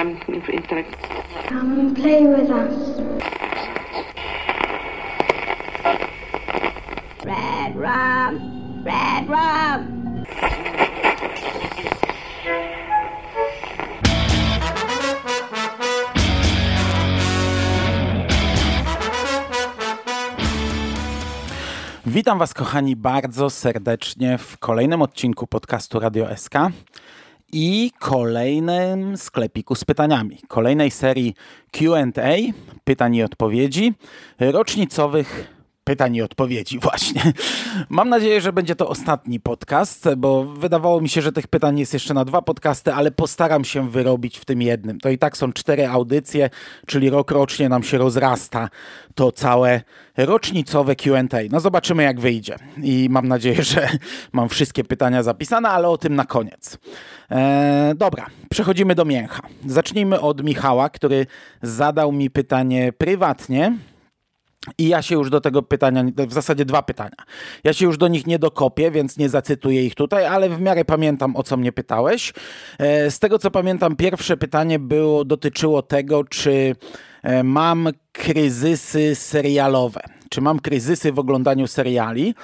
um, intellect. Come and play with us. Red rum! Red rum! Witam Was, kochani, bardzo serdecznie w kolejnym odcinku podcastu Radio SK i kolejnym sklepiku z pytaniami. Kolejnej serii QA, pytań i odpowiedzi, rocznicowych pytań i odpowiedzi właśnie. Mam nadzieję, że będzie to ostatni podcast, bo wydawało mi się, że tych pytań jest jeszcze na dwa podcasty, ale postaram się wyrobić w tym jednym. To i tak są cztery audycje, czyli rok rocznie nam się rozrasta to całe rocznicowe Q&A. No zobaczymy jak wyjdzie i mam nadzieję, że mam wszystkie pytania zapisane, ale o tym na koniec. Eee, dobra, przechodzimy do mięcha. Zacznijmy od Michała, który zadał mi pytanie prywatnie i ja się już do tego pytania, w zasadzie dwa pytania. Ja się już do nich nie dokopię, więc nie zacytuję ich tutaj, ale w miarę pamiętam, o co mnie pytałeś. E, z tego co pamiętam, pierwsze pytanie było, dotyczyło tego, czy e, mam kryzysy serialowe. Czy mam kryzysy w oglądaniu seriali?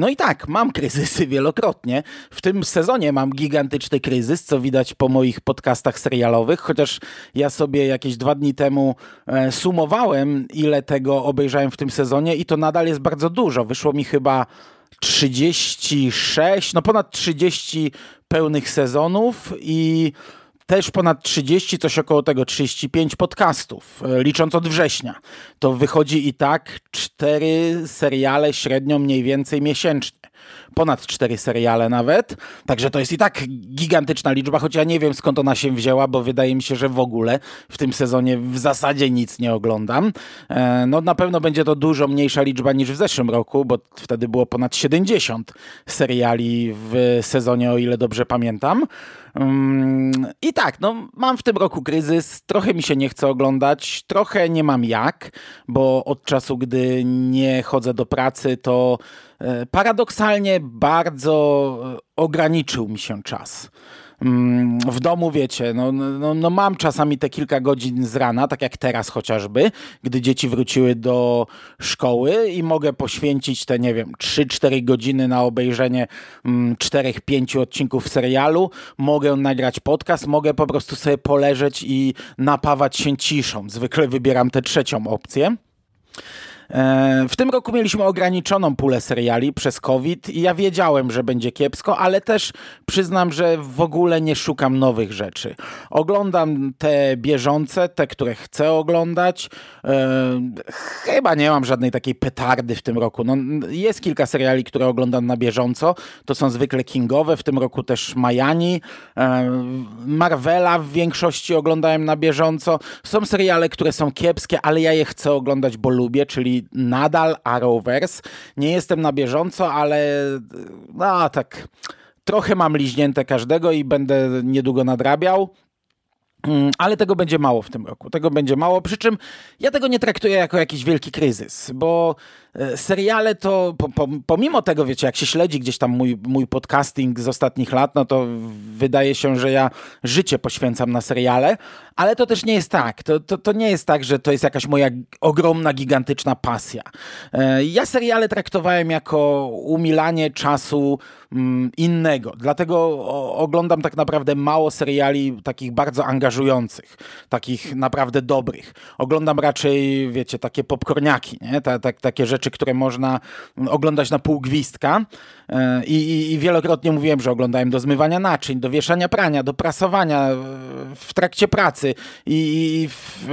No i tak, mam kryzysy wielokrotnie. W tym sezonie mam gigantyczny kryzys, co widać po moich podcastach serialowych, chociaż ja sobie jakieś dwa dni temu e, sumowałem, ile tego obejrzałem w tym sezonie i to nadal jest bardzo dużo. Wyszło mi chyba 36, no ponad 30 pełnych sezonów i też ponad 30, coś około tego 35 podcastów, e, licząc od września. To wychodzi i tak cztery seriale średnio mniej więcej miesięcznie ponad cztery seriale nawet. Także to jest i tak gigantyczna liczba, choć ja nie wiem skąd ona się wzięła, bo wydaje mi się, że w ogóle w tym sezonie w zasadzie nic nie oglądam. E, no na pewno będzie to dużo mniejsza liczba niż w zeszłym roku, bo wtedy było ponad 70 seriali w sezonie, o ile dobrze pamiętam. Mm, I tak, no mam w tym roku kryzys, trochę mi się nie chce oglądać, trochę nie mam jak, bo od czasu, gdy nie chodzę do pracy, to e, paradoksalnie bardzo e, ograniczył mi się czas. Mm, w domu, wiecie, no, no, no, mam czasami te kilka godzin z rana, tak jak teraz chociażby, gdy dzieci wróciły do szkoły i mogę poświęcić te, nie wiem, 3-4 godziny na obejrzenie 4-5 mm, odcinków serialu, mogę nagrać podcast, mogę po prostu sobie poleżeć i napawać się ciszą. Zwykle wybieram tę trzecią opcję. E, w tym roku mieliśmy ograniczoną pulę seriali przez COVID i ja wiedziałem, że będzie kiepsko, ale też przyznam, że w ogóle nie szukam nowych rzeczy. Oglądam te bieżące, te, które chcę oglądać. E, chyba nie mam żadnej takiej petardy w tym roku. No, jest kilka seriali, które oglądam na bieżąco. To są zwykle kingowe, w tym roku też Majani. E, Marvela w większości oglądałem na bieżąco. Są seriale, które są kiepskie, ale ja je chcę oglądać, bo lubię, czyli nadal Arrowverse. Nie jestem na bieżąco, ale no tak trochę mam liźnięte każdego i będę niedługo nadrabiał. Mm, ale tego będzie mało w tym roku. Tego będzie mało. Przy czym ja tego nie traktuję jako jakiś wielki kryzys, bo seriale to pomimo tego, wiecie, jak się śledzi gdzieś tam mój, mój podcasting z ostatnich lat, no to wydaje się, że ja życie poświęcam na seriale, ale to też nie jest tak. To, to, to nie jest tak, że to jest jakaś moja ogromna, gigantyczna pasja. E, ja seriale traktowałem jako umilanie czasu mm, innego. Dlatego oglądam tak naprawdę mało seriali takich bardzo angażujących, takich naprawdę dobrych. Oglądam raczej, wiecie, takie popcorniaki, nie? Ta, ta, takie rzeczy, które można oglądać na pół gwizdka. E, I, i, I wielokrotnie mówiłem, że oglądałem do zmywania naczyń, do wieszania prania, do prasowania w trakcie pracy i w,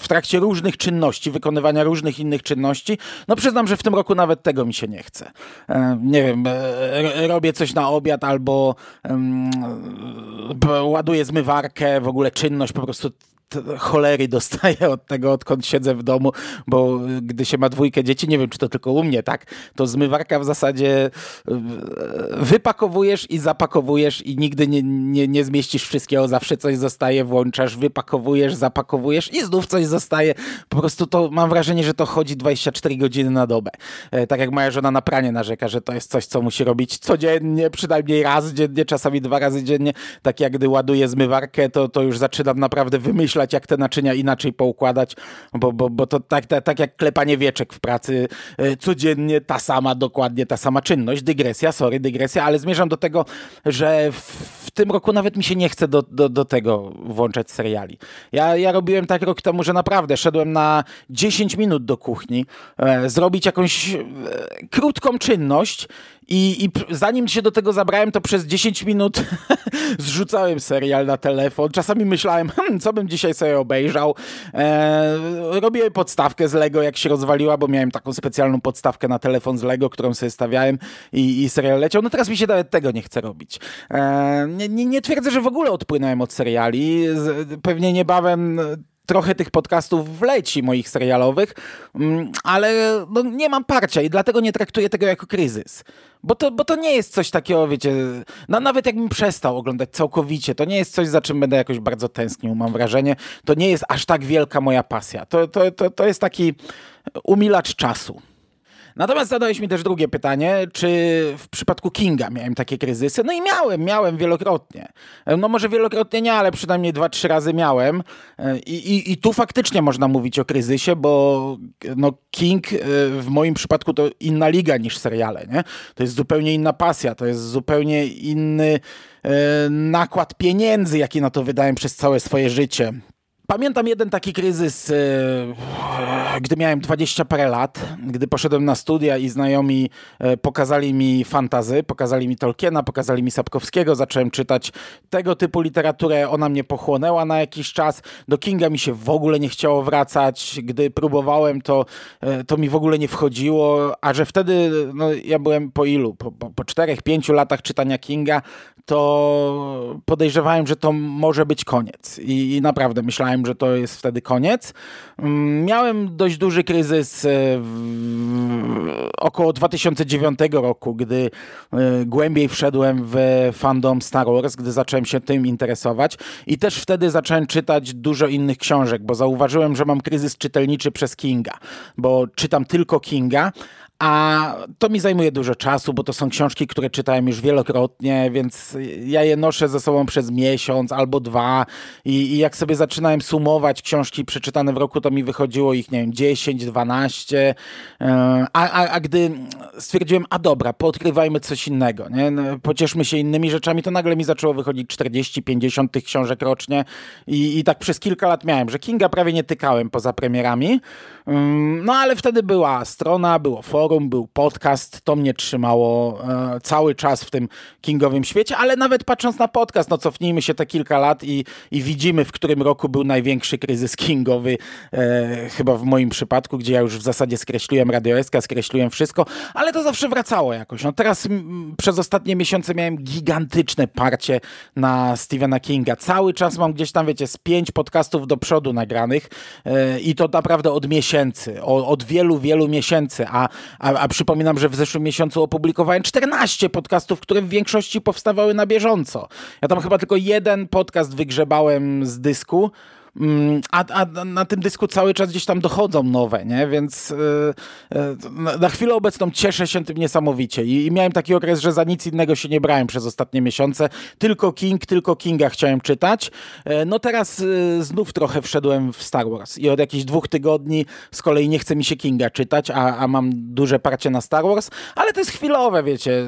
w, trakcie różnych czynności, wykonywania różnych innych czynności, no przyznam, że w tym roku nawet tego mi się nie chce. E, nie wiem, e, robię coś na obiad albo ładuję zmywarkę, w ogóle czynność po prostu cholery dostaję od tego, odkąd siedzę w domu, bo gdy się ma dwójkę dzieci, nie wiem, czy to tylko u mnie, tak, to zmywarka w zasadzie e, wypakowujesz i zapakowujesz i nigdy nie, nie, nie zmieścisz wszystkiego, zawsze coś zostaje, włączasz, wypakowujesz, zapakowujesz i znów coś zostaje. Po prostu to mam wrażenie, że to chodzi 24 godziny na dobę. E, tak jak moja żona na pranie narzeka, że to jest coś, co musi robić codziennie, przynajmniej raz dziennie, czasami dwa razy dziennie. Tak jak gdy ładuję zmywarkę, to, to już zaczynam naprawdę wymyślać, jak te naczynia inaczej poukładać, bo, bo, bo to tak, tak, tak jak klepanie wieczek w pracy, e, codziennie ta sama, dokładnie ta sama czynność. Dygresja, sorry, dygresja, ale zmierzam do tego, że w, w tym roku nawet mi się nie chce do, do, do tego włączać seriali. Ja, ja robiłem tak rok temu, że naprawdę szedłem na 10 minut do kuchni, e, zrobić jakąś e, krótką czynność i, I zanim się do tego zabrałem, to przez 10 minut zrzucałem serial na telefon. Czasami myślałem, hmm, co bym dzisiaj sobie obejrzał. E, robiłem podstawkę z Lego, jak się rozwaliła, bo miałem taką specjalną podstawkę na telefon z Lego, którą sobie stawiałem i, i serial leciał. No teraz mi się nawet tego nie chce robić. E, nie, nie, nie twierdzę, że w ogóle odpłynąłem od seriali. Pewnie niebawem trochę tych podcastów wleci moich serialowych, mm, ale no, nie mam parcia i dlatego nie traktuję tego jako kryzys. Bo to, bo to nie jest coś takiego, wiecie, no, nawet jakbym przestał oglądać całkowicie, to nie jest coś, za czym będę jakoś bardzo tęsknił, mam wrażenie. To nie jest aż tak wielka moja pasja. To, to, to, to jest taki umilacz czasu. Natomiast zadałeś mi też drugie pytanie, czy w przypadku Kinga miałem takie kryzysy? No i miałem, miałem wielokrotnie. No może wielokrotnie nie, ale przynajmniej dwa, trzy razy miałem. I, i, i tu faktycznie można mówić o kryzysie, bo no King e, w moim przypadku to inna liga niż seriale, nie? To jest zupełnie inna pasja, to jest zupełnie inny e, nakład pieniędzy, jaki na to wydałem przez całe swoje życie. Pamiętam jeden taki kryzys, e, gdy miałem 20 parę lat, gdy poszedłem na studia i znajomi e, pokazali mi fantazy, pokazali mi Tolkiena, pokazali mi Sapkowskiego, zacząłem czytać tego typu literaturę, ona mnie pochłonęła na jakiś czas. Do Kinga mi się w ogóle nie chciało wracać, gdy próbowałem, to, e, to mi w ogóle nie wchodziło, a że wtedy, no ja byłem po ilu? Po, po 4-5 latach czytania Kinga, to podejrzewałem, że to może być koniec i, i naprawdę myślałem, że to jest wtedy koniec. Mm, miałem dość duży kryzys e, około 2009 roku, gdy e, głębiej wszedłem w fandom Star Wars, gdy zacząłem się tym interesować i też wtedy zacząłem czytać dużo innych książek, bo zauważyłem, że mam kryzys czytelniczy przez Kinga, bo czytam tylko Kinga, a to mi zajmuje dużo czasu, bo to są książki, które czytałem już wielokrotnie, więc ja je noszę ze sobą przez miesiąc albo dwa. I, i jak sobie zaczynałem sumować książki przeczytane w roku, to mi wychodziło ich, nie wiem, 10, 12. E, a, a, a gdy stwierdziłem, a dobra, poodkrywajmy coś innego, nie? No, pocieszmy się innymi rzeczami, to nagle mi zaczęło wychodzić 40, 50 tych książek rocznie. I, i tak przez kilka lat miałem, że Kinga prawie nie tykałem poza premierami. No ale wtedy była strona, było forum, był podcast, to mnie trzymało e, cały czas w tym kingowym świecie, ale nawet patrząc na podcast, no cofnijmy się te kilka lat i, i widzimy, w którym roku był największy kryzys kingowy, e, chyba w moim przypadku, gdzie ja już w zasadzie skreśliłem Radio SK, skreśliłem wszystko, ale to zawsze wracało jakoś. No teraz m, przez ostatnie miesiące miałem gigantyczne parcie na Stephena Kinga. Cały czas mam gdzieś tam, wiecie, z pięć podcastów do przodu nagranych e, i to naprawdę od miesięcy miesięcy, od wielu, wielu miesięcy, a, a, a przypominam, że w zeszłym miesiącu opublikowałem 14 podcastów, które w większości powstawały na bieżąco. Ja tam chyba tylko jeden podcast wygrzebałem z dysku, a, a, na tym dysku cały czas gdzieś tam dochodzą nowe, nie? Więc yy, na chwilę obecną cieszę się tym niesamowicie I, I, miałem taki okres, że za nic innego się nie brałem przez ostatnie miesiące. Tylko King, tylko Kinga chciałem czytać. Yy, no teraz yy, znów trochę wszedłem w Star Wars i od jakichś dwóch tygodni z kolei nie chce mi się Kinga czytać, a, a mam duże parcie na Star Wars, ale to jest chwilowe, wiecie.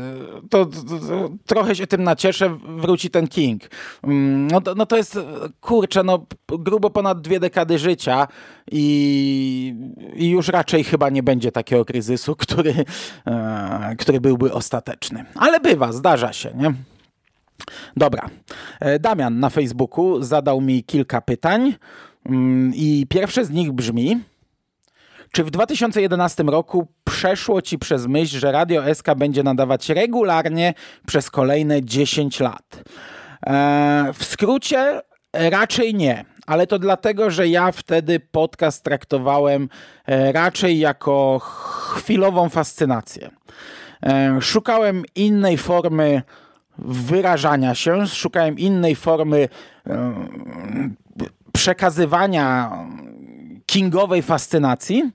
To, to, to trochę się tym nacieszę, wróci ten King. Mm, no, no to jest, kurczę, no grubo ponad dwie dekady życia i, i już raczej chyba nie będzie takiego kryzysu, który, e, który byłby ostateczny. Ale bywa, zdarza się, nie? Dobra. E, Damian na Facebooku zadał mi kilka pytań mm, i pierwsze z nich brzmi czy w 2011 roku przeszło ci przez myśl, że Radio SK będzie nadawać regularnie przez kolejne 10 lat? E, w skrócie raczej nie ale to dlatego, że ja wtedy podcast traktowałem e, raczej jako chwilową fascynację. E, szukałem innej formy wyrażania się, szukałem innej formy e, przekazywania kingowej fascynacji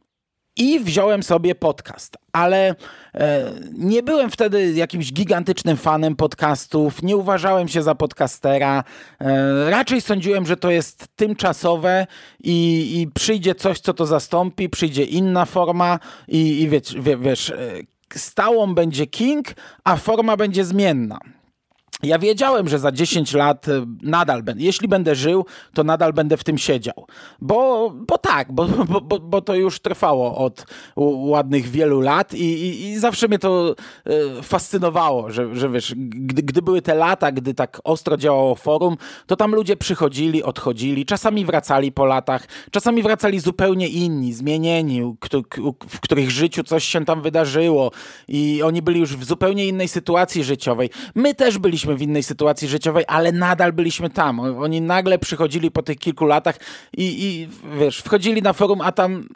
i wziąłem sobie podcast. Ale e, nie byłem wtedy jakimś gigantycznym fanem podcastów, nie uważałem się za podcastera. E, raczej sądziłem, że to jest tymczasowe i, i, przyjdzie coś, co to zastąpi, przyjdzie inna forma i, i wiesz, wiesz, e, stałą będzie King, a forma będzie zmienna. Ja wiedziałem, że za 10 lat e, nadal będę, jeśli będę żył, to nadal będę w tym siedział. Bo, bo tak, bo, bo, bo to już trwało od ładnych wielu lat i, i, i zawsze mnie to e, fascynowało, że, że wiesz, gdy, gdy były te lata, gdy tak ostro działało forum, to tam ludzie przychodzili, odchodzili, czasami wracali po latach, czasami wracali zupełnie inni, zmienieni, w których życiu coś się tam wydarzyło i oni byli już w zupełnie innej sytuacji życiowej. My też byliśmy w innej sytuacji życiowej, ale nadal byliśmy tam. Oni nagle przychodzili po tych kilku latach i, i wiesz, wchodzili na forum, a tam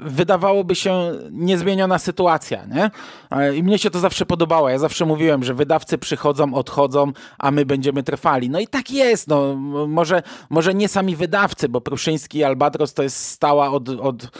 wydawałoby się niezmieniona sytuacja, nie? I mnie się to zawsze podobało. Ja zawsze mówiłem, że wydawcy przychodzą, odchodzą, a my będziemy trwali. No i tak jest. No, może, może nie sami wydawcy, bo Pruszyński i Albatros to jest stała od, od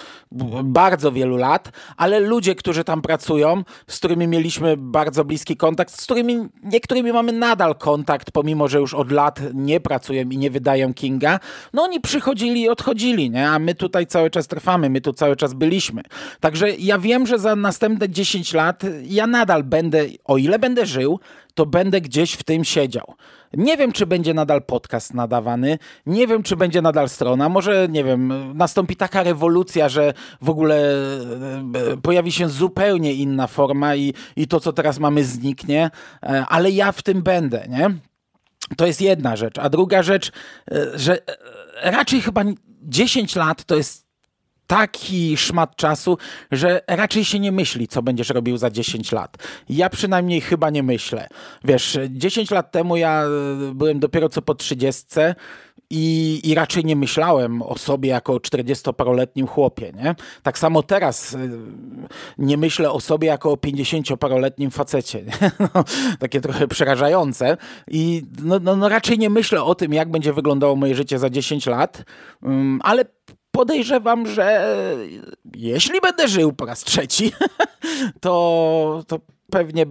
bardzo wielu lat, ale ludzie, którzy tam pracują, z którymi mieliśmy bardzo bliski kontakt, z którymi niektórymi mamy nadal kontakt, pomimo, że już od lat nie pracują i nie wydają Kinga, no oni przychodzili i odchodzili, nie? A my tutaj cały czas trwamy, my tu cały cały czas byliśmy. Także ja wiem, że za następne 10 lat ja nadal będę, o ile będę żył, to będę gdzieś w tym siedział. Nie wiem, czy będzie nadal podcast nadawany, nie wiem, czy będzie nadal strona. Może, nie wiem, nastąpi taka rewolucja, że w ogóle e, pojawi się zupełnie inna forma i, i to, co teraz mamy, zniknie, e, ale ja w tym będę, nie? To jest jedna rzecz. A druga rzecz, e, że raczej chyba 10 lat to jest taki szmat czasu, że raczej się nie myśli, co będziesz robił za 10 lat. Ja przynajmniej chyba nie myślę. Wiesz, 10 lat temu ja e, byłem dopiero co po 30 i, i raczej nie myślałem o sobie jako o 40-paroletnim chłopie. Nie? Tak samo teraz e, nie myślę o sobie jako o 50-paroletnim facecie. No, takie trochę przerażające. I no, no, no, raczej nie myślę o tym, jak będzie wyglądało moje życie za 10 lat, um, ale podejrzewam, że jeśli będę żył po raz trzeci, to, to pewnie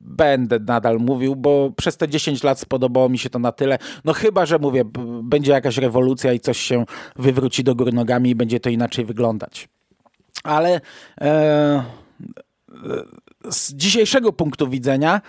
będę nadal mówił, bo przez te 10 lat spodobało mi się to na tyle. No chyba, że mówię, będzie jakaś rewolucja i coś się wywróci do góry nogami i będzie to inaczej wyglądać. Ale e, z dzisiejszego punktu widzenia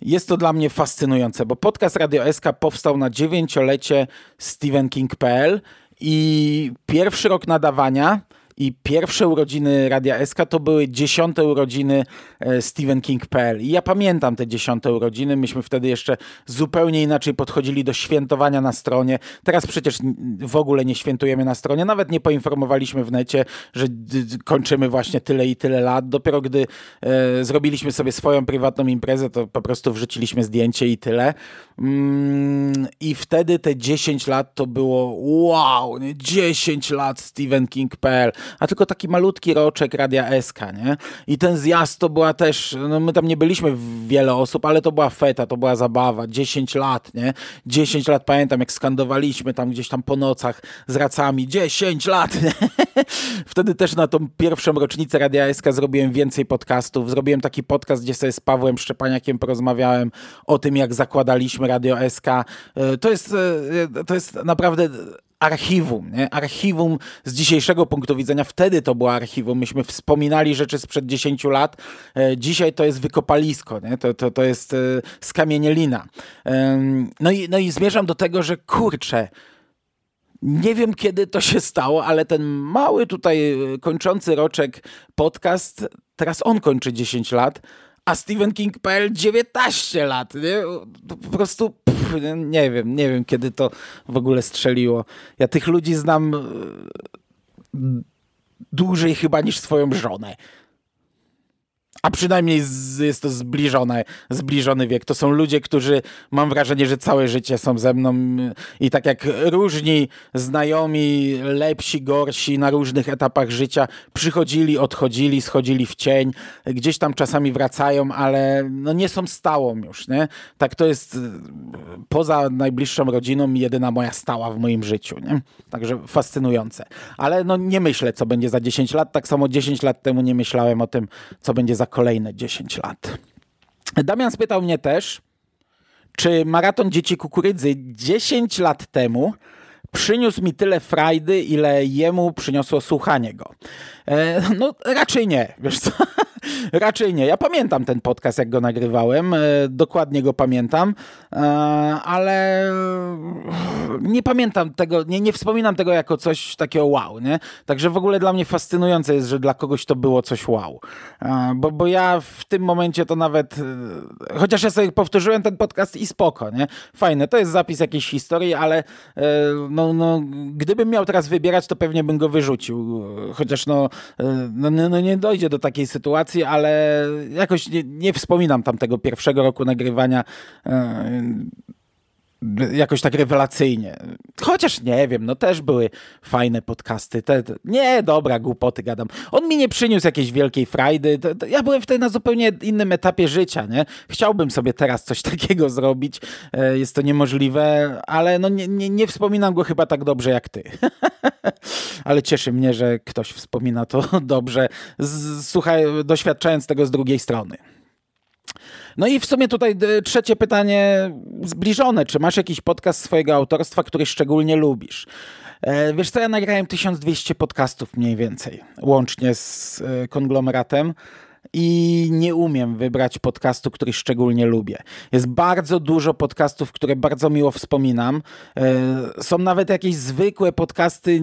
jest to dla mnie fascynujące, bo podcast Radio SK powstał na dziewięciolecie Stephen King.pl i pierwszy rok nadawania i pierwsze urodziny Radia SK to były dziesiąte urodziny e, Stephen King.pl. I ja pamiętam te dziesiąte urodziny. Myśmy wtedy jeszcze zupełnie inaczej podchodzili do świętowania na stronie. Teraz przecież w ogóle nie świętujemy na stronie. Nawet nie poinformowaliśmy w necie, że kończymy właśnie tyle i tyle lat. Dopiero gdy e, zrobiliśmy sobie swoją prywatną imprezę, to po prostu wrzuciliśmy zdjęcie i tyle. Mm, I wtedy te 10 lat to było wow, nie? 10 lat Stephen King.pl a tylko taki malutki roczek Radia SK, nie? I ten zjazd to była też, no my tam nie byliśmy wiele osób, ale to była feta, to była zabawa, 10 lat, nie? 10 lat pamiętam, jak skandowaliśmy tam gdzieś tam po nocach z racami, 10 lat, nie? Wtedy też na tą pierwszą rocznicę Radia SK zrobiłem więcej podcastów, zrobiłem taki podcast, gdzie sobie z Pawłem Szczepaniakiem porozmawiałem o tym, jak zakładaliśmy Radio SK. E, to jest, e, to jest naprawdę archiwum, nie? archiwum z dzisiejszego punktu widzenia, wtedy to było archiwum, myśmy wspominali rzeczy sprzed 10 lat, e, dzisiaj to jest wykopalisko, nie? To, to, to jest e, skamienielina. No i, no i zmierzam do tego, że kurczę, nie wiem kiedy to się stało, ale ten mały tutaj e, kończący roczek podcast, teraz on kończy 10 lat, a Stephen King.pl 19 lat. Nie? Po prostu pff, nie wiem, nie wiem kiedy to w ogóle strzeliło. Ja tych ludzi znam e, dłużej chyba niż swoją żonę. A przynajmniej z, jest to zbliżone, zbliżony wiek. To są ludzie, którzy mam wrażenie, że całe życie są ze mną i tak jak różni znajomi, lepsi, gorsi na różnych etapach życia przychodzili, odchodzili, schodzili w cień, gdzieś tam czasami wracają, ale no nie są stałą już, nie? Tak to jest poza najbliższą rodziną jedyna moja stała w moim życiu, nie? Także fascynujące. Ale no nie myślę, co będzie za 10 lat, tak samo 10 lat temu nie myślałem o tym, co będzie za kolejne 10 lat. Damian spytał mnie też, czy maraton Dzieci Kukurydzy 10 lat temu przyniósł mi tyle frajdy, ile jemu przyniosło słuchanie go. E, no raczej nie, wiesz co? Raczej nie. Ja pamiętam ten podcast, jak go nagrywałem. E, dokładnie go pamiętam, e, ale nie pamiętam tego, nie, nie wspominam tego jako coś takiego wow, nie? Także w ogóle dla mnie fascynujące jest, że dla kogoś to było coś wow. Bo, bo ja w tym momencie to nawet, chociaż ja sobie powtórzyłem ten podcast i spoko, nie? Fajne, to jest zapis jakiejś historii, ale no, no, gdybym miał teraz wybierać, to pewnie bym go wyrzucił. Chociaż no, no, no, no nie dojdzie do takiej sytuacji, ale jakoś nie, nie wspominam tamtego pierwszego roku nagrywania e, jakoś tak rewelacyjnie. Chociaż nie wiem, no też były fajne podcasty. Te, te, nie, dobra, głupoty gadam. On mi nie przyniósł jakiejś wielkiej frajdy. To, to ja byłem wtedy na zupełnie innym etapie życia, nie? Chciałbym sobie teraz coś takiego zrobić. E, jest to niemożliwe, ale no nie, nie, nie wspominam go chyba tak dobrze jak ty. ale cieszy mnie, że ktoś wspomina to dobrze, z, słuchaj, doświadczając tego z drugiej strony. No i w sumie tutaj e, trzecie pytanie zbliżone. Czy masz jakiś podcast swojego autorstwa, który szczególnie lubisz? E, wiesz co, ja nagrałem 1200 podcastów mniej więcej, łącznie z e, konglomeratem i nie umiem wybrać podcastu, który szczególnie lubię. Jest bardzo dużo podcastów, które bardzo miło wspominam. E, są nawet jakieś zwykłe podcasty,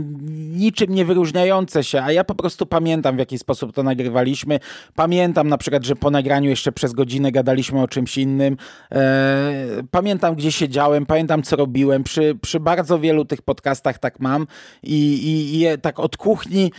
niczym nie wyróżniające się, a ja po prostu pamiętam, w jaki sposób to nagrywaliśmy. Pamiętam na przykład, że po nagraniu jeszcze przez godzinę gadaliśmy o czymś innym. E, pamiętam, gdzie siedziałem, pamiętam, co robiłem. Przy, przy bardzo wielu tych podcastach tak mam i, i, i tak od kuchni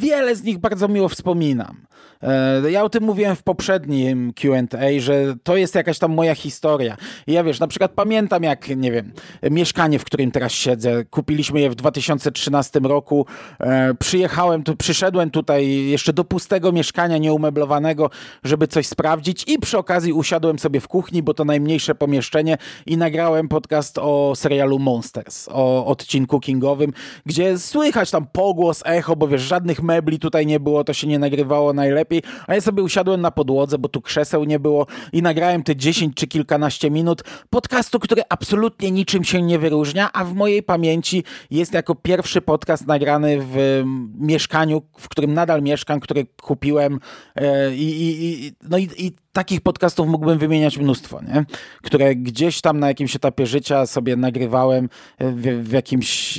wiele z nich bardzo miło wspominam. E, ja o tym mówiłem w poprzednim QA, że to jest jakaś tam moja historia. I ja wiesz, na przykład pamiętam jak, nie wiem, mieszkanie, w którym teraz siedzę, kupiliśmy je w 2013 roku, e, przyjechałem, tu, przyszedłem tutaj jeszcze do pustego mieszkania nieumeblowanego, żeby coś sprawdzić i przy okazji usiadłem sobie w kuchni, bo to najmniejsze pomieszczenie i nagrałem podcast o serialu Monsters, o odcinku kingowym, gdzie słychać tam pogłos, echo, bo wiesz, żadnych mebli tutaj nie było, to się nie nagrywało najlepiej, a ja sobie usiadłem na podłodze, bo tu krzeseł nie było i nagrałem te 10 czy kilkanaście minut podcastu, który absolutnie niczym się nie wyróżnia, a w mojej pamięci jest jako pierwszy podcast nagrany w mieszkaniu, w którym nadal mieszkam, który kupiłem e, i, i, i no i, i takich podcastów mógłbym wymieniać mnóstwo, nie? które gdzieś tam na jakimś etapie życia sobie nagrywałem w, w, jakimś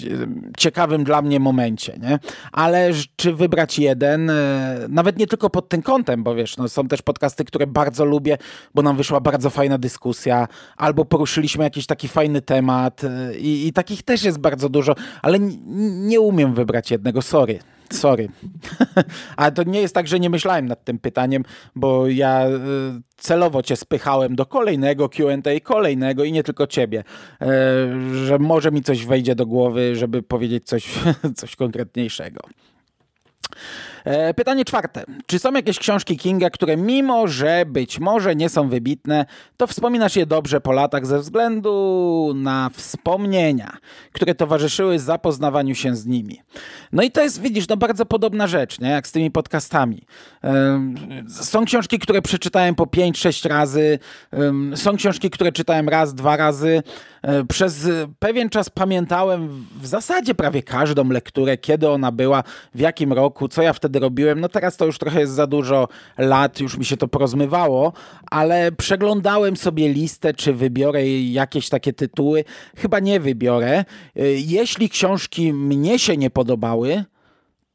ciekawym dla mnie momencie. Nie? Ale czy wybrać jeden, e, nawet nie tylko pod tym kątem, bo wiesz, no, są też podcasty, które bardzo lubię, bo nam wyszła bardzo fajna dyskusja, albo poruszyliśmy jakiś taki fajny temat e, i, i takich też jest bardzo dużo, ale nie umiem wybrać jednego, sorry. Sorry. Ale to nie jest tak, że nie myślałem nad tym pytaniem, bo ja y, celowo cię spychałem do kolejnego QA, kolejnego i nie tylko ciebie, e, że może mi coś wejdzie do głowy, żeby powiedzieć coś, coś konkretniejszego. E, pytanie czwarte. Czy są jakieś książki Kinga, które mimo, że być może nie są wybitne, to wspominasz je dobrze po latach ze względu na wspomnienia, które towarzyszyły zapoznawaniu się z nimi? No i to jest, widzisz, no bardzo podobna rzecz, nie? jak z tymi podcastami. Są książki, które przeczytałem po 5-6 razy, są książki, które czytałem raz, dwa razy. E, przez pewien czas pamiętałem w zasadzie prawie każdą lekturę, kiedy ona była, w jakim roku, co ja wtedy wtedy robiłem. No teraz to już trochę jest za dużo lat, już mi się to porozmywało, ale przeglądałem sobie listę, czy wybiorę jakieś takie tytuły. Chyba nie wybiorę. Y, jeśli książki mnie się nie podobały,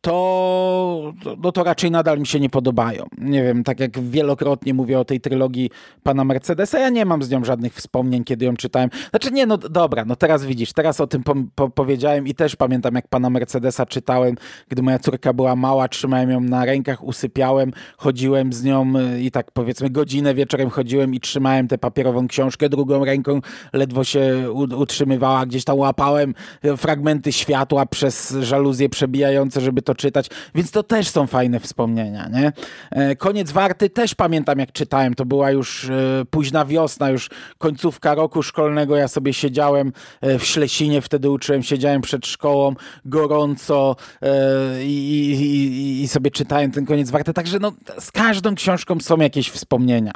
to, no to raczej nadal mi się nie podobają. Nie wiem, tak jak wielokrotnie mówię o tej trylogii pana Mercedesa, ja nie mam z nią żadnych wspomnień, kiedy ją czytałem. Znaczy nie, no dobra, no teraz widzisz, teraz o tym po, po, powiedziałem i też pamiętam, jak pana Mercedesa czytałem, gdy moja córka była mała, trzymałem ją na rękach, usypiałem, chodziłem z nią y, i tak powiedzmy godzinę wieczorem chodziłem i trzymałem tę papierową książkę drugą ręką, ledwo się utrzymywała, gdzieś tam łapałem fragmenty światła przez żaluzje przebijające, żeby to czytać, więc to też są fajne wspomnienia, nie? E, Koniec Warty też pamiętam, jak czytałem, to była już e, późna wiosna, już końcówka roku szkolnego, ja sobie siedziałem e, w Ślesinie, wtedy uczyłem, siedziałem przed szkołą, gorąco i, i, i sobie czytałem ten Koniec Warty, także no, z każdą książką są jakieś wspomnienia.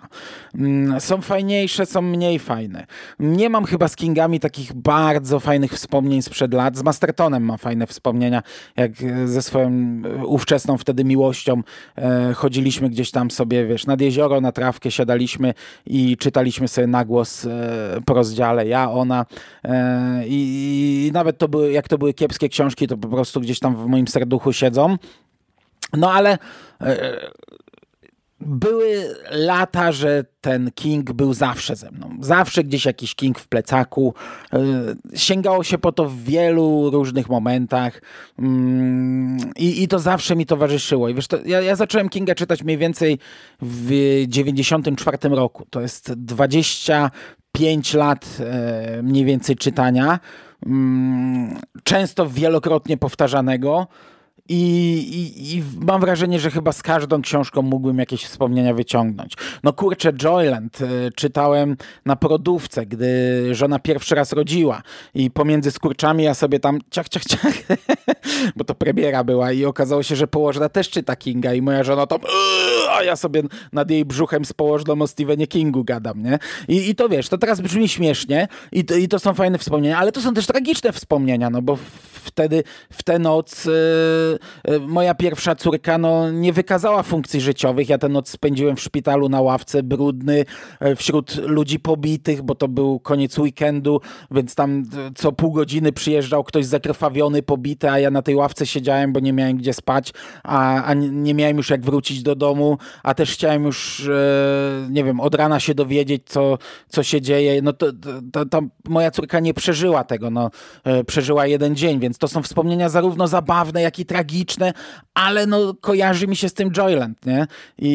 Mm, są fajniejsze, są mniej fajne. Nie mam chyba z Kingami takich bardzo fajnych wspomnień sprzed lat, z Mastertonem mam fajne wspomnienia, jak ze swoją ówczesną wtedy miłością e, chodziliśmy gdzieś tam sobie, wiesz, nad jezioro, na trawkę siadaliśmy i czytaliśmy sobie na głos e, po rozdziale, ja, ona e, i nawet to były, jak to były kiepskie książki, to po prostu gdzieś tam w moim serduchu siedzą. No ale były lata, że ten King był zawsze ze mną. Zawsze gdzieś jakiś King w plecaku. E, sięgało się po to w wielu różnych momentach mm, i, i to zawsze mi towarzyszyło. I wiesz, to ja, ja zacząłem Kinga czytać mniej więcej w 94 roku. To jest 25 lat e, mniej więcej czytania. Mm, często wielokrotnie powtarzanego. I, i, I, mam wrażenie, że chyba z każdą książką mógłbym jakieś wspomnienia wyciągnąć. No kurczę, Joyland y, czytałem na porodówce, gdy żona pierwszy raz rodziła i pomiędzy skurczami ja sobie tam ciach, ciach, ciach, bo to premiera była i okazało się, że położna też czyta Kinga i moja żona tam a ja sobie nad jej brzuchem z położną o Stephenie Kingu gadam, nie? I, i to wiesz, to teraz brzmi śmiesznie i to, i to są fajne wspomnienia, ale to są też tragiczne wspomnienia, no bo wtedy, w tę noc yy, moja pierwsza córka no, nie wykazała funkcji życiowych. Ja tę noc spędziłem w szpitalu na ławce, brudny, yy, wśród ludzi pobitych, bo to był koniec weekendu, więc tam co pół godziny przyjeżdżał ktoś zakrwawiony, pobity, a ja na tej ławce siedziałem, bo nie miałem gdzie spać, a, a nie miałem już jak wrócić do domu a też chciałem już, e, nie wiem, od rana się dowiedzieć, co, co się dzieje. No to, to, to moja córka nie przeżyła tego, no, e, przeżyła jeden dzień, więc to są wspomnienia zarówno zabawne, jak i tragiczne, ale no, kojarzy mi się z tym Joyland, nie? I,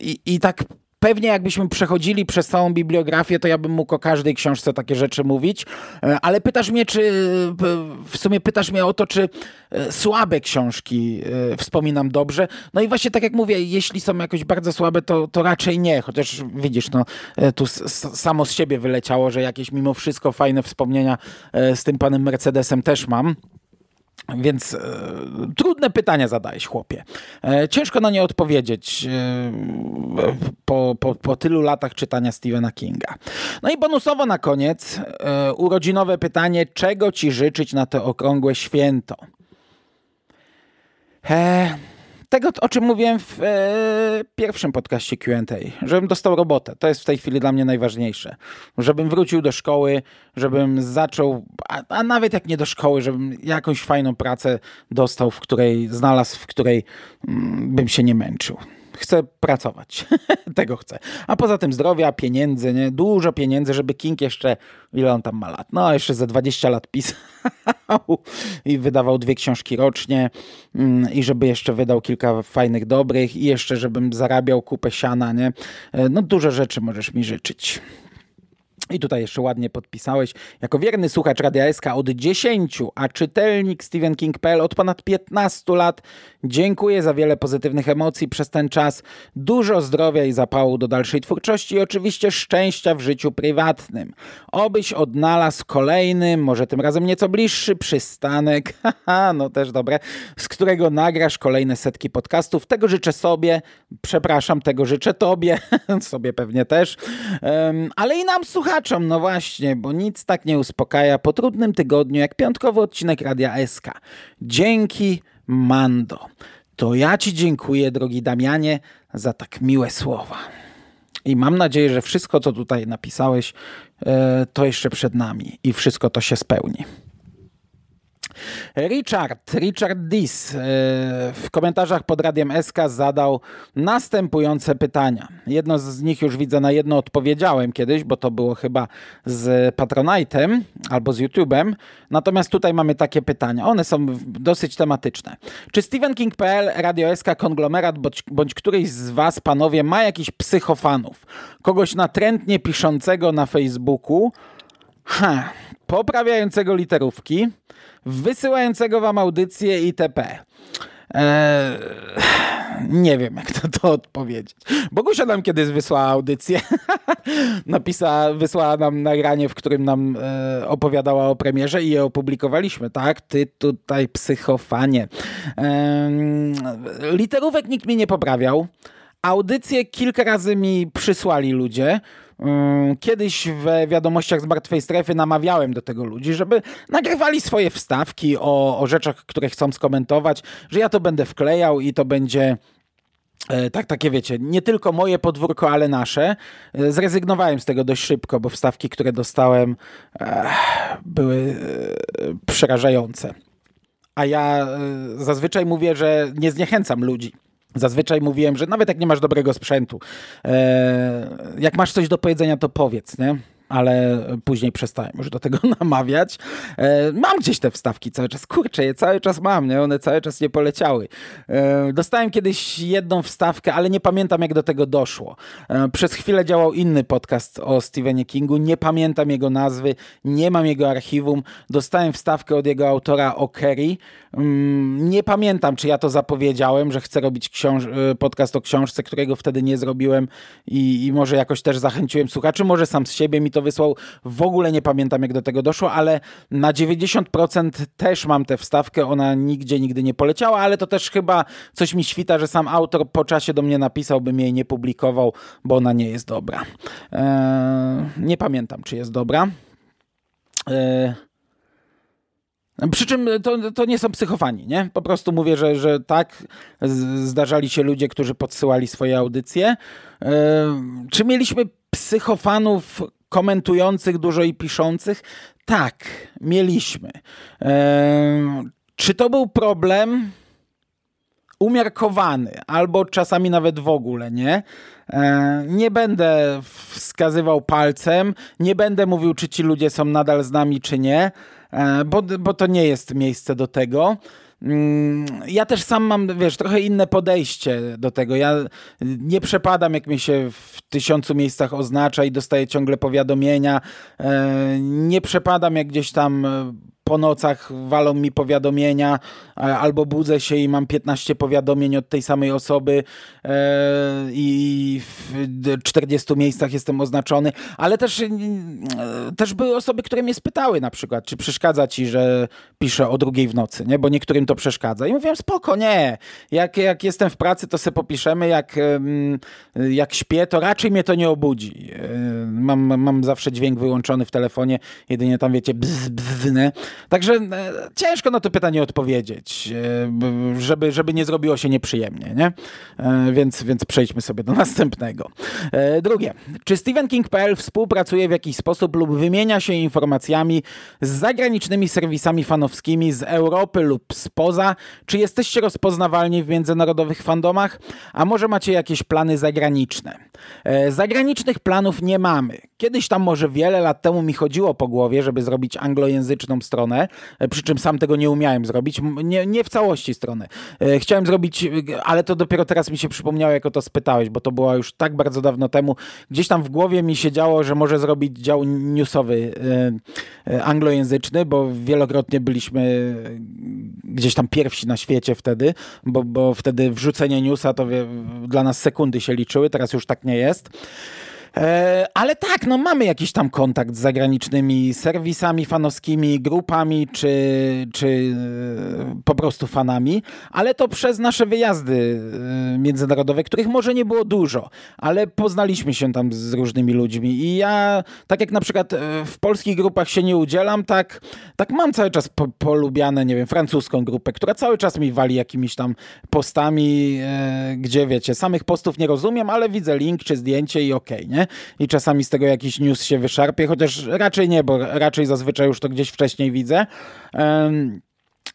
i, i, i tak pewnie jakbyśmy przechodzili przez całą bibliografię, to ja bym mógł o każdej książce takie rzeczy mówić, e, ale pytasz mnie, czy w sumie pytasz mnie o to, czy e, słabe książki e, wspominam dobrze. No i właśnie tak jak mówię, jeśli są jakoś bardzo słabe, to, to raczej nie, chociaż widzisz, no tu samo z siebie wyleciało, że jakieś mimo wszystko fajne wspomnienia z tym panem Mercedesem też mam. Więc e, trudne pytania zadajesz, chłopie. E, ciężko na nie odpowiedzieć e, po, po, po tylu latach czytania Stephena Kinga. No i bonusowo na koniec e, urodzinowe pytanie, czego ci życzyć na to okrągłe święto? E, tego, o czym mówiłem w e, pierwszym podcaście QA, żebym dostał robotę. To jest w tej chwili dla mnie najważniejsze. Żebym wrócił do szkoły, żebym zaczął, a, a, nawet jak nie do szkoły, żebym jakąś fajną pracę dostał, w której znalazł, w której mm, bym się nie męczył chcę pracować. Tego chcę. A poza tym zdrowia, pieniędzy, nie? dużo pieniędzy, żeby King jeszcze, ile on tam ma lat? No, jeszcze ze 20 lat pisał i wydawał dwie książki rocznie mm, i żeby jeszcze wydał kilka fajnych, dobrych i jeszcze żebym zarabiał kupę siana, nie? E, no, dużo rzeczy możesz mi życzyć. I tutaj jeszcze ładnie podpisałeś. Jako wierny słuchacz Radia SK od 10, a czytelnik King.pl od ponad 15 lat. Dziękuję za wiele pozytywnych emocji przez ten czas. Dużo zdrowia i zapału do dalszej twórczości i oczywiście szczęścia w życiu prywatnym. Obyś odnalazł kolejny, może tym razem nieco bliższy przystanek, haha, no też dobre, z którego nagrasz kolejne setki podcastów. Tego życzę sobie, przepraszam, tego życzę tobie, sobie pewnie też, um, ale i nam słuchaczom słuchaczom, no właśnie, bo nic tak nie uspokaja po trudnym tygodniu jak piątkowy odcinek Radia SK. Dzięki, Mando. To ja Ci dziękuję, drogi Damianie, za tak miłe słowa. I mam nadzieję, że wszystko, co tutaj napisałeś, e, to jeszcze przed nami i wszystko to się spełni. Richard, Richard Dis e, w komentarzach pod Radiem SK zadał następujące pytania. Jedno z nich już widzę, na jedno odpowiedziałem kiedyś, bo to było chyba z Patronite'em albo z YouTube'em. Natomiast tutaj mamy takie pytania. One są dosyć tematyczne. Czy Stephen King.pl, Radio SK, konglomerat bądź, bądź któryś z was, panowie, ma jakiś psychofanów? Kogoś natrętnie piszącego na Facebooku? Ha, poprawiającego literówki, wysyłającego wam audycje itp. Eee, nie wiem, jak to, to odpowiedzieć. Bogusia nam kiedyś wysłała audycję. Napisała, wysłała nam nagranie, w którym nam e, opowiadała o premierze i je opublikowaliśmy. Tak, ty tutaj psychofanie. E, literówek nikt mi nie poprawiał. Audycje kilka razy mi przysłali ludzie. Mm, kiedyś w wiadomościach z martwej strefy namawiałem do tego ludzi, żeby nagrywali swoje wstawki o, o rzeczach, które chcą skomentować, że ja to będę wklejał i to będzie e, tak, takie wiecie, nie tylko moje podwórko, ale nasze. E, zrezygnowałem z tego dość szybko, bo wstawki, które dostałem, e, były przerażające. A ja zazwyczaj mówię, że nie zniechęcam ludzi. Zazwyczaj mówiłem, że nawet jak nie masz dobrego sprzętu, e, jak masz coś do powiedzenia, to powiedz, nie? Ale później przestałem już do tego namawiać. E, mam gdzieś te wstawki cały czas. Kurczę, je cały czas mam, nie? One cały czas nie poleciały. E, dostałem kiedyś jedną wstawkę, ale nie pamiętam jak do tego doszło. E, przez chwilę działał inny podcast o Stephenie Kingu. Nie pamiętam jego nazwy, nie mam jego archiwum. Dostałem wstawkę od jego autora o Kerry. Mm, nie pamiętam, czy ja to zapowiedziałem, że chcę robić podcast o książce, którego wtedy nie zrobiłem i, i może jakoś też zachęciłem słuchaczy. Może sam z siebie mi to wysłał. W ogóle nie pamiętam, jak do tego doszło, ale na 90% też mam tę wstawkę. Ona nigdzie, nigdy nie poleciała, ale to też chyba coś mi świta, że sam autor po czasie do mnie napisał, bym jej nie publikował, bo ona nie jest dobra. Eee, nie pamiętam, czy jest dobra. Eee, przy czym to, to nie są psychofani, nie? Po prostu mówię, że, że tak, zdarzali się ludzie, którzy podsyłali swoje audycje. Eee, czy mieliśmy psychofanów komentujących dużo i piszących? Tak, mieliśmy. Eee, czy to był problem? Umiarkowany, albo czasami nawet w ogóle, nie? Eee, nie będę wskazywał palcem, nie będę mówił, czy ci ludzie są nadal z nami, czy nie, eee, bo, bo to nie jest miejsce do tego. Mm, ja też sam mam, wiesz, trochę inne podejście do tego. Ja nie przepadam, jak mi się w tysiącu miejscach oznacza i dostaję ciągle powiadomienia. E, nie przepadam, jak gdzieś tam po nocach walą mi powiadomienia, albo budzę się i mam 15 powiadomień od tej samej osoby e, i w 40 miejscach jestem oznaczony, ale też, e, też były osoby, które mnie spytały na przykład, czy przeszkadza ci, że piszę o drugiej w nocy, nie? bo niektórym to przeszkadza. I mówiłem, spoko, nie. Jak, jak jestem w pracy, to se popiszemy, jak, jak śpię, to raczej mnie to nie obudzi. E, mam, mam zawsze dźwięk wyłączony w telefonie, jedynie tam wiecie, bzz, bzz? Także e, ciężko na to pytanie odpowiedzieć, e, żeby, żeby nie zrobiło się nieprzyjemnie, nie? E, więc, więc przejdźmy sobie do następnego. Drugie. Czy Stephen King.pl współpracuje w jakiś sposób lub wymienia się informacjami z zagranicznymi serwisami fanowskimi z Europy lub spoza? Czy jesteście rozpoznawalni w międzynarodowych fandomach? A może macie jakieś plany zagraniczne? Zagranicznych planów nie mamy. Kiedyś tam może wiele lat temu mi chodziło po głowie, żeby zrobić anglojęzyczną stronę stronę, e, przy czym sam tego nie umiałem zrobić, nie, nie w całości strony. E, chciałem zrobić, ale to dopiero teraz mi się przypomniało, jak o to spytałeś, bo to było już tak bardzo dawno temu. Gdzieś tam w głowie mi się działo, że może zrobić dział newsowy e, anglojęzyczny, bo wielokrotnie byliśmy gdzieś tam pierwsi na świecie wtedy, bo, bo wtedy wrzucenie newsa to dla nas sekundy się liczyły, teraz już tak nie jest. E, ale tak, no mamy jakiś tam kontakt z zagranicznymi serwisami fanowskimi, grupami czy, czy e, po prostu fanami, ale to przez nasze wyjazdy e, międzynarodowe, których może nie było dużo, ale poznaliśmy się tam z różnymi ludźmi i ja, tak jak na przykład w polskich grupach się nie udzielam, tak, tak mam cały czas po, polubiane, nie wiem, francuską grupę, która cały czas mi wali jakimiś tam postami, gdzie wiecie, samych postów nie rozumiem, ale widzę link czy zdjęcie i okej, okay, nie? I czasami z tego jakiś news się wyszarpie, chociaż raczej nie, bo raczej zazwyczaj już to gdzieś wcześniej widzę.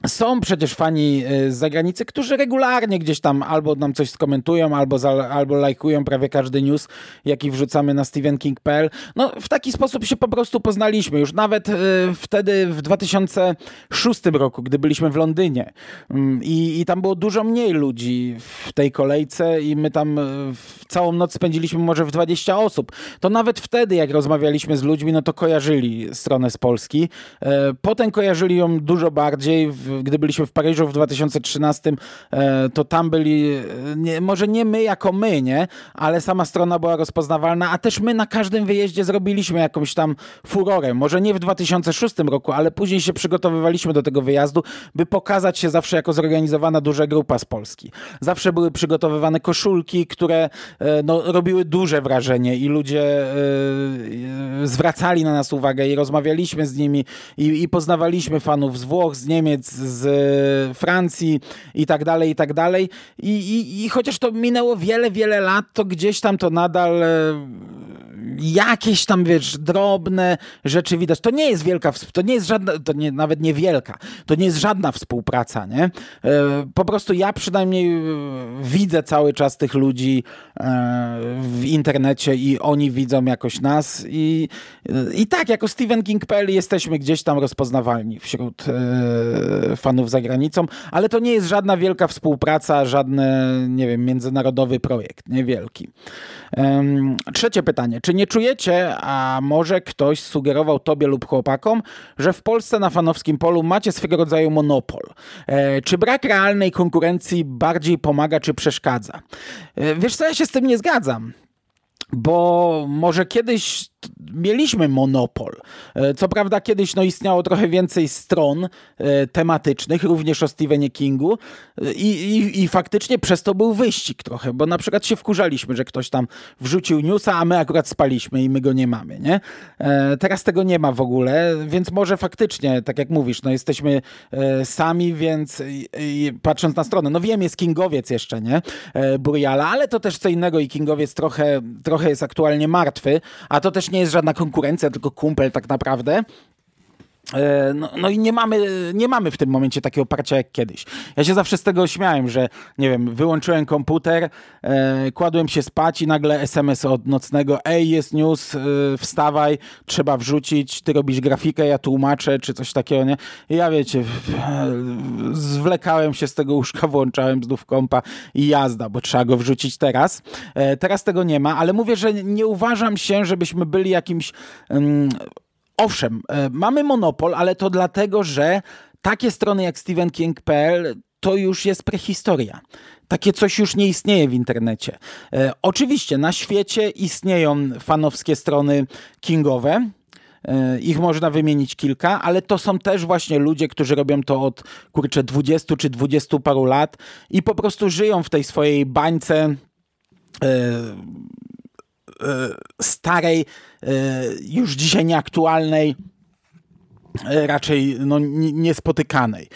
Są przecież fani y, z zagranicy, którzy regularnie gdzieś tam albo nam coś skomentują, albo, za, albo lajkują prawie każdy news, jaki wrzucamy na stevenking.pl. No w taki sposób się po prostu poznaliśmy. Już nawet y, wtedy w 2006 roku, gdy byliśmy w Londynie mm, i, i tam było dużo mniej ludzi w tej kolejce i my tam y, całą noc spędziliśmy może w 20 osób. To nawet wtedy, jak rozmawialiśmy z ludźmi, no to kojarzyli stronę z Polski. Potem kojarzyli ją dużo bardziej gdy byliśmy w Paryżu w 2013, e, to tam byli, e, nie, może nie my jako my, nie, ale sama strona była rozpoznawalna, a też my na każdym wyjeździe zrobiliśmy jakąś tam furorę. Może nie w 2006 roku, ale później się przygotowywaliśmy do tego wyjazdu, by pokazać się zawsze jako zorganizowana duża grupa z Polski. Zawsze były przygotowywane koszulki, które e, no, robiły duże wrażenie i ludzie zwracali na nas uwagę i rozmawialiśmy z nimi i, i poznawaliśmy fanów z Włoch, z Niemiec, z Francji i tak dalej, i tak dalej. I, i, i chociaż to minęło wiele, wiele lat, to gdzieś tam to nadal e, jakieś tam, wiesz, drobne rzeczy widać. To nie jest wielka, to nie jest żadna, to nie, nawet nie wielka, to nie jest żadna współpraca, nie? E, po prostu ja przynajmniej e, widzę cały czas tych ludzi w internecie i oni widzą jakoś nas i, i tak, jako Stephen King.pl jesteśmy gdzieś tam rozpoznawalni wśród fanów za granicą, ale to nie jest żadna wielka współpraca, żadny, nie wiem, międzynarodowy projekt, niewielki. Trzecie pytanie. Czy nie czujecie, a może ktoś sugerował tobie lub chłopakom, że w Polsce na fanowskim polu macie swego rodzaju monopol? E, czy brak realnej konkurencji bardziej pomaga, czy przeszkadza? E, wiesz co, ja się z tym nie zgadzam bo może kiedyś mieliśmy monopol. E, co prawda kiedyś no, istniało trochę więcej stron e, tematycznych, również o Stephenie Kingu e, i, i, i, faktycznie przez to był wyścig trochę, bo na przykład się wkurzaliśmy, że ktoś tam wrzucił newsa, a my akurat spaliśmy i my go nie mamy, nie? Teraz tego nie ma w ogóle, więc może faktycznie, tak jak mówisz, no jesteśmy sami, więc patrząc na stronę, no wiem, jest Kingowiec jeszcze, nie? Buriala, ale to też co innego i Kingowiec trochę, trochę jest aktualnie martwy, a to też nie jest żadna konkurencja, tylko kumpel tak naprawdę. E, no, no, i nie mamy, nie mamy w tym momencie takiego oparcia jak kiedyś. Ja się zawsze z tego śmiałem, że nie wiem, wyłączyłem komputer, e, kładłem się spać i nagle SMS od nocnego, ej, jest news, e, wstawaj, trzeba wrzucić, ty robisz grafikę, ja tłumaczę, czy coś takiego, nie? I ja wiecie, zwlekałem się z tego łóżka, włączałem znów kompa i jazda, bo trzeba go wrzucić teraz. E, teraz tego nie ma, ale mówię, że nie uważam się, żebyśmy byli jakimś... Mm, owszem, e, mamy monopol, ale to dlatego, że takie strony jak StephenKing.pl to już jest prehistoria. Takie coś już nie istnieje w internecie. E, oczywiście na świecie istnieją fanowskie strony kingowe, e, ich można wymienić kilka, ale to są też właśnie ludzie, którzy robią to od kurczę 20 czy 20 paru lat i po prostu żyją w tej swojej bańce E, starej, e, już dzisiaj nieaktualnej, e, raczej no, niespotykanej.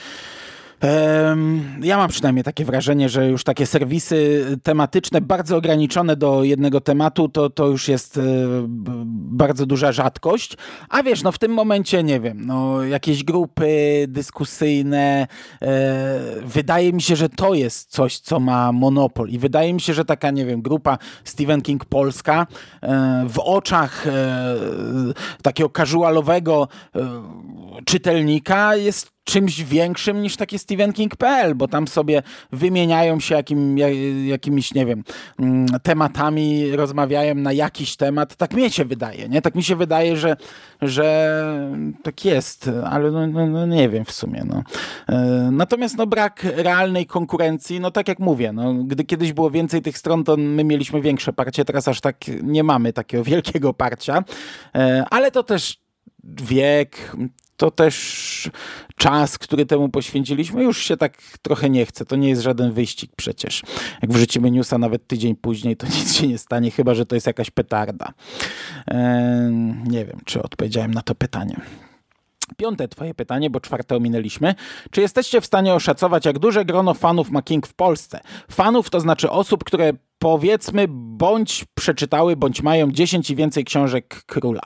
Ja mam przynajmniej takie wrażenie, że już takie serwisy tematyczne, bardzo ograniczone do jednego tematu, to, to już jest e, bardzo duża rzadkość. A wiesz, no w tym momencie, nie wiem, no jakieś grupy dyskusyjne, e, wydaje mi się, że to jest coś, co ma monopol. I wydaje mi się, że taka, nie wiem, grupa Stephen King Polska e, w oczach takiego casualowego czytelnika jest czymś większym niż takie StephenKing.pl, bo tam sobie wymieniają się jakim, jakimiś, nie wiem, mm, tematami, rozmawiają na jakiś temat. Tak mi się wydaje, nie? Tak mi się wydaje, że, że tak jest, ale no, no, no nie wiem w sumie, no. E, natomiast no brak realnej konkurencji, no tak jak mówię, no, gdy kiedyś było więcej tych stron, to my mieliśmy większe parcie, teraz aż tak nie mamy takiego wielkiego parcia, e, ale to też wiek, to też czas, który temu poświęciliśmy, już się tak trochę nie chce. To nie jest żaden wyścig przecież. Jak wrzucimy newsa nawet tydzień później, to nic się nie stanie, chyba że to jest jakaś petarda. Nie wiem, czy odpowiedziałem na to pytanie. Piąte twoje pytanie, bo czwarte ominęliśmy. Czy jesteście w stanie oszacować, jak duże grono fanów ma King w Polsce? Fanów to znaczy osób, które powiedzmy bądź przeczytały, bądź mają 10 i więcej książek króla.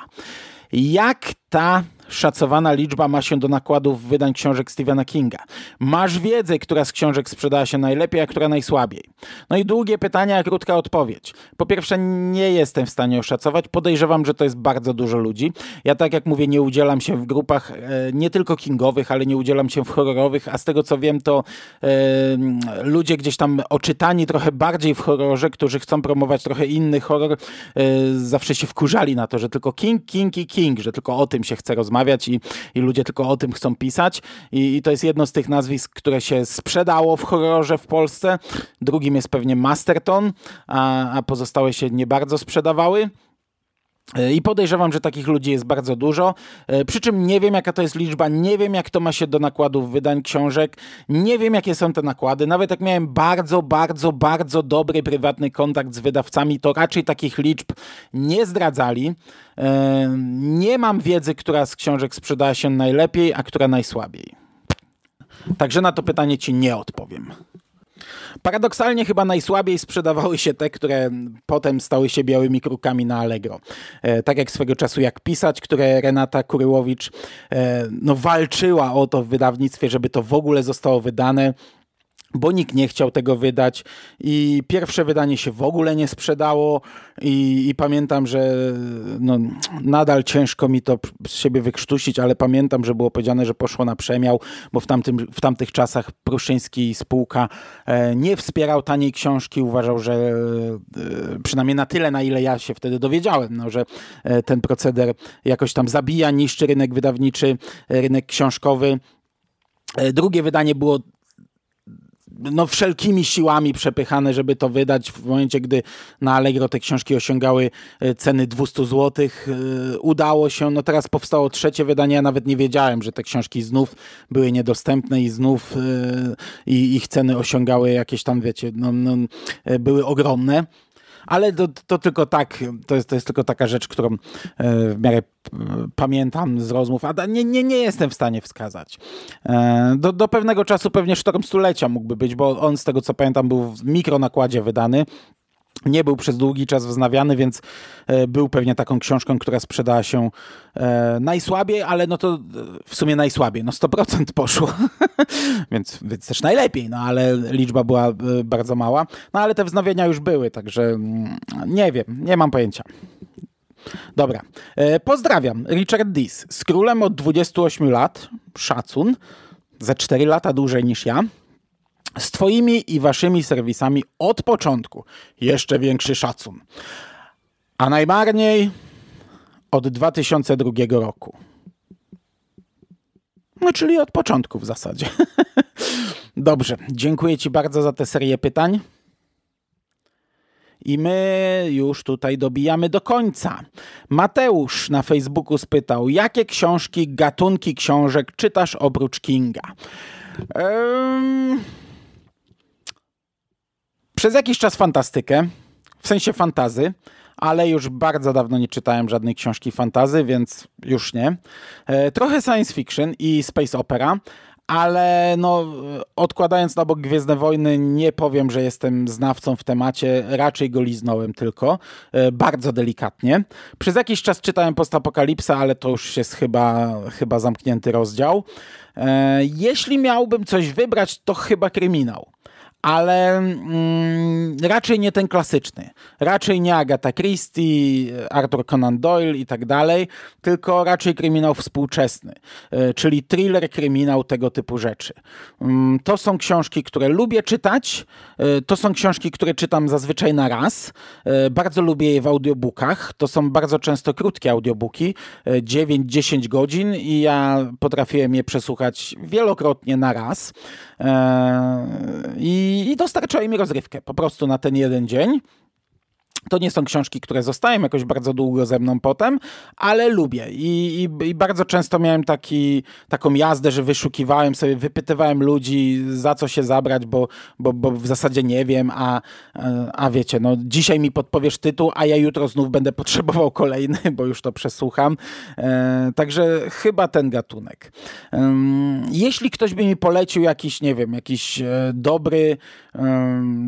Jak ta szacowana liczba ma się do nakładów wydań książek Stephena Kinga? Masz wiedzę, która z książek sprzedała się najlepiej, a która najsłabiej? No i długie pytania, a krótka odpowiedź. Po pierwsze, nie jestem w stanie oszacować. Podejrzewam, że to jest bardzo dużo ludzi. Ja tak jak mówię, nie udzielam się w grupach e, nie tylko kingowych, ale nie udzielam się w horrorowych, a z tego co wiem, to e, ludzie gdzieś tam oczytani trochę bardziej w horrorze, którzy chcą promować trochę inny horror, e, zawsze się wkurzali na to, że tylko King, King i King, że tylko o tym się chce rozmawiać i, i ludzie tylko o tym chcą pisać. I, I to jest jedno z tych nazwisk, które się sprzedało w horrorze w Polsce. Drugim jest pewnie Masterton, a, a pozostałe się nie bardzo sprzedawały. E, I podejrzewam, że takich ludzi jest bardzo dużo. E, przy czym nie wiem, jaka to jest liczba, nie wiem, jak to ma się do nakładów wydań książek, nie wiem, jakie są te nakłady. Nawet jak miałem bardzo, bardzo, bardzo dobry prywatny kontakt z wydawcami, to raczej takich liczb nie zdradzali. E, nie mam wiedzy, która z książek sprzedała się najlepiej, a która najsłabiej. Także na to pytanie ci nie odpowiem. Paradoksalnie chyba najsłabiej sprzedawały się te, które potem stały się białymi krukami na Allegro. E, tak jak swego czasu Jak Pisać, które Renata Kuryłowicz e, no, walczyła o to w wydawnictwie, żeby to w ogóle zostało wydane bo nikt nie chciał tego wydać i pierwsze wydanie się w ogóle nie sprzedało i, i, pamiętam, że no, nadal ciężko mi to z siebie wykrztusić, ale pamiętam, że było powiedziane, że poszło na przemiał, bo w, tamtym, w tamtych czasach Pruszyński spółka e, nie wspierał taniej książki, uważał, że e, przynajmniej na tyle, na ile ja się wtedy dowiedziałem, no, że e, ten proceder jakoś tam zabija, niszczy rynek wydawniczy, rynek książkowy. Drugie wydanie było no, wszelkimi siłami przepychane, żeby to wydać. W momencie, gdy na Allegro te książki osiągały e, ceny 200 zł. E, udało się, no teraz powstało trzecie wydanie, ja nawet nie wiedziałem, że te książki znów były niedostępne i znów e, i ich ceny osiągały jakieś tam, wiecie, no, no były ogromne ale to, to tylko tak, to jest, to jest tylko taka rzecz, którą e, w miarę pamiętam z rozmów, a nie, nie, nie jestem w stanie wskazać. E, do, do pewnego czasu pewnie Sztorm Stulecia mógłby być, bo on z tego co pamiętam był w mikronakładzie wydany, nie był przez długi czas wznawiany, więc e, był pewnie taką książką, która sprzedała się e, najsłabiej, ale no to e, w sumie najsłabiej, no 100% poszło, więc, więc też najlepiej, no ale liczba była bardzo mała, no ale te wznowienia już były, także mm, nie wiem, nie mam pojęcia. Dobra, pozdrawiam, Richard Dis, z królem od 28 lat, szacun, za 4 lata dłużej niż ja, z Twoimi i Waszymi serwisami od początku. Jeszcze większy szacun. A najmarniej od 2002 roku. No, czyli od początku w zasadzie. Dobrze, dziękuję Ci bardzo za tę serię pytań. I my już tutaj dobijamy do końca. Mateusz na Facebooku spytał, jakie książki, gatunki książek czytasz oprócz Kinga? Um przez jakiś czas fantastykę, w sensie fantazy, ale już bardzo dawno nie czytałem żadnej książki fantazy, więc już nie. E, trochę science fiction i space opera, ale no, odkładając na bok Gwiezdne Wojny, nie powiem, że jestem znawcą w temacie, raczej go liznąłem tylko, e, bardzo delikatnie. Przez jakiś czas czytałem Postapokalipsa, ale to już jest chyba, chyba zamknięty rozdział. E, jeśli miałbym coś wybrać, to chyba kryminał ale mm, raczej nie ten klasyczny. Raczej nie Agatha Christie, Arthur Conan Doyle i tak dalej, tylko raczej kryminał współczesny, e, czyli thriller, kryminał, tego typu rzeczy. Mm, to są książki, które lubię czytać, e, to są książki, które czytam zazwyczaj na raz. E, bardzo lubię je w audiobookach, to są bardzo często krótkie audiobooki, 9-10 godzin i ja potrafiłem je przesłuchać wielokrotnie na raz. I i, dostarczają mi rozrywkę po prostu na ten jeden dzień. To nie są książki, które zostają jakoś bardzo długo ze mną potem, ale lubię I, i, i, bardzo często miałem taki, taką jazdę, że wyszukiwałem sobie, wypytywałem ludzi, za co się zabrać, bo, bo, bo w zasadzie nie wiem, a, a wiecie, no dzisiaj mi podpowiesz tytuł, a ja jutro znów będę potrzebował kolejny, bo już to przesłucham. E, także chyba ten gatunek. E, jeśli ktoś by mi polecił jakiś, nie wiem, jakiś e, dobry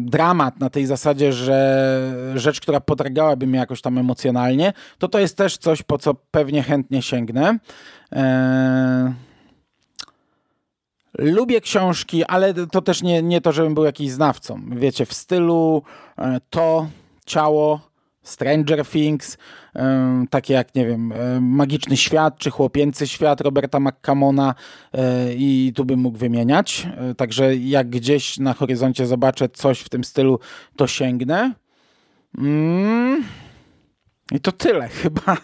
dramat na tej zasadzie, że rzecz, która podragałaby mnie jakoś tam emocjonalnie, to to jest też coś, po co pewnie chętnie sięgnę. Lubię książki, ale to też nie, nie to, żebym był jakiś znawcą. Wiecie, w stylu e, to, ciało, Stranger Things, takie jak, nie wiem, Magiczny Świat czy Chłopięcy Świat Roberta McCamona e, i tu bym mógł wymieniać. E, także jak gdzieś na horyzoncie zobaczę coś w tym stylu, to sięgnę. Mm. I to tyle chyba.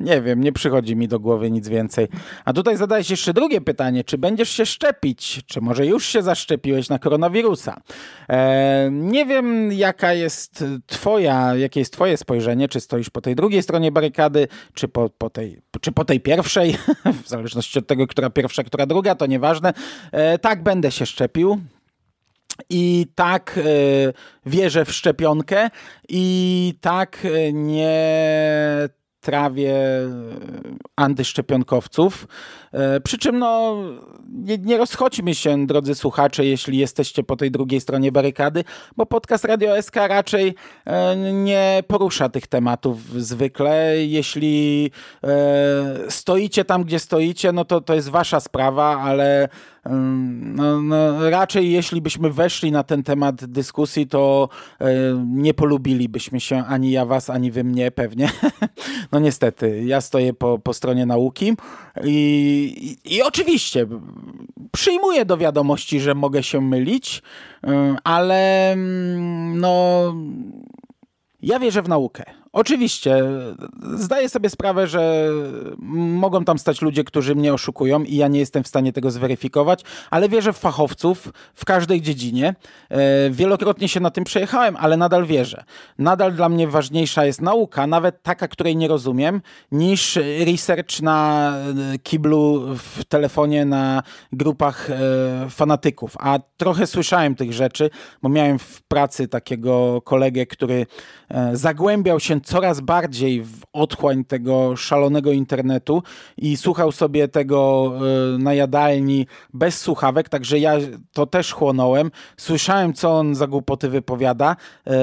Nie wiem, nie przychodzi mi do głowy nic więcej. A tutaj zadaje się jeszcze drugie pytanie. Czy będziesz się szczepić? Czy może już się zaszczepiłeś na koronawirusa? E, nie wiem, jaka jest twoja, jakie jest twoje spojrzenie. Czy stoisz po tej drugiej stronie barykady, czy po, po, tej, czy po tej pierwszej? w zależności od tego, która pierwsza, która druga, to nieważne. E, tak, będę się szczepił. I tak y, wierzę w szczepionkę i tak y, nie trawię antyszczepionkowców. E, przy czym no, nie, nie rozchodźmy się, drodzy słuchacze, jeśli jesteście po tej drugiej stronie barykady, bo podcast Radio SK raczej e, nie porusza tych tematów zwykle. Jeśli e, stoicie tam, gdzie stoicie, no to to jest wasza sprawa, ale no, no, raczej jeśli byśmy weszli na ten temat dyskusji, to nie polubilibyśmy się ani ja was, ani wy mnie pewnie. No niestety, ja stoję po, po stronie nauki i, i, i oczywiście przyjmuję do wiadomości, że mogę się mylić, ale mm, no ja wierzę w naukę. Oczywiście, zdaję sobie sprawę, że mogą tam stać ludzie, którzy mnie oszukują i ja nie jestem w stanie tego zweryfikować, ale wierzę w fachowców w każdej dziedzinie. E, wielokrotnie się na tym przejechałem, ale nadal wierzę. Nadal dla mnie ważniejsza jest nauka, nawet taka, której nie rozumiem, niż research na e, kiblu w telefonie na grupach e, fanatyków. A trochę słyszałem tych rzeczy, bo miałem w pracy takiego kolegę, który zagłębiał się coraz bardziej w otchłań tego szalonego internetu i słuchał sobie tego e, na jadalni bez słuchawek, także ja to też chłonąłem. Słyszałem, co on za głupoty wypowiada e,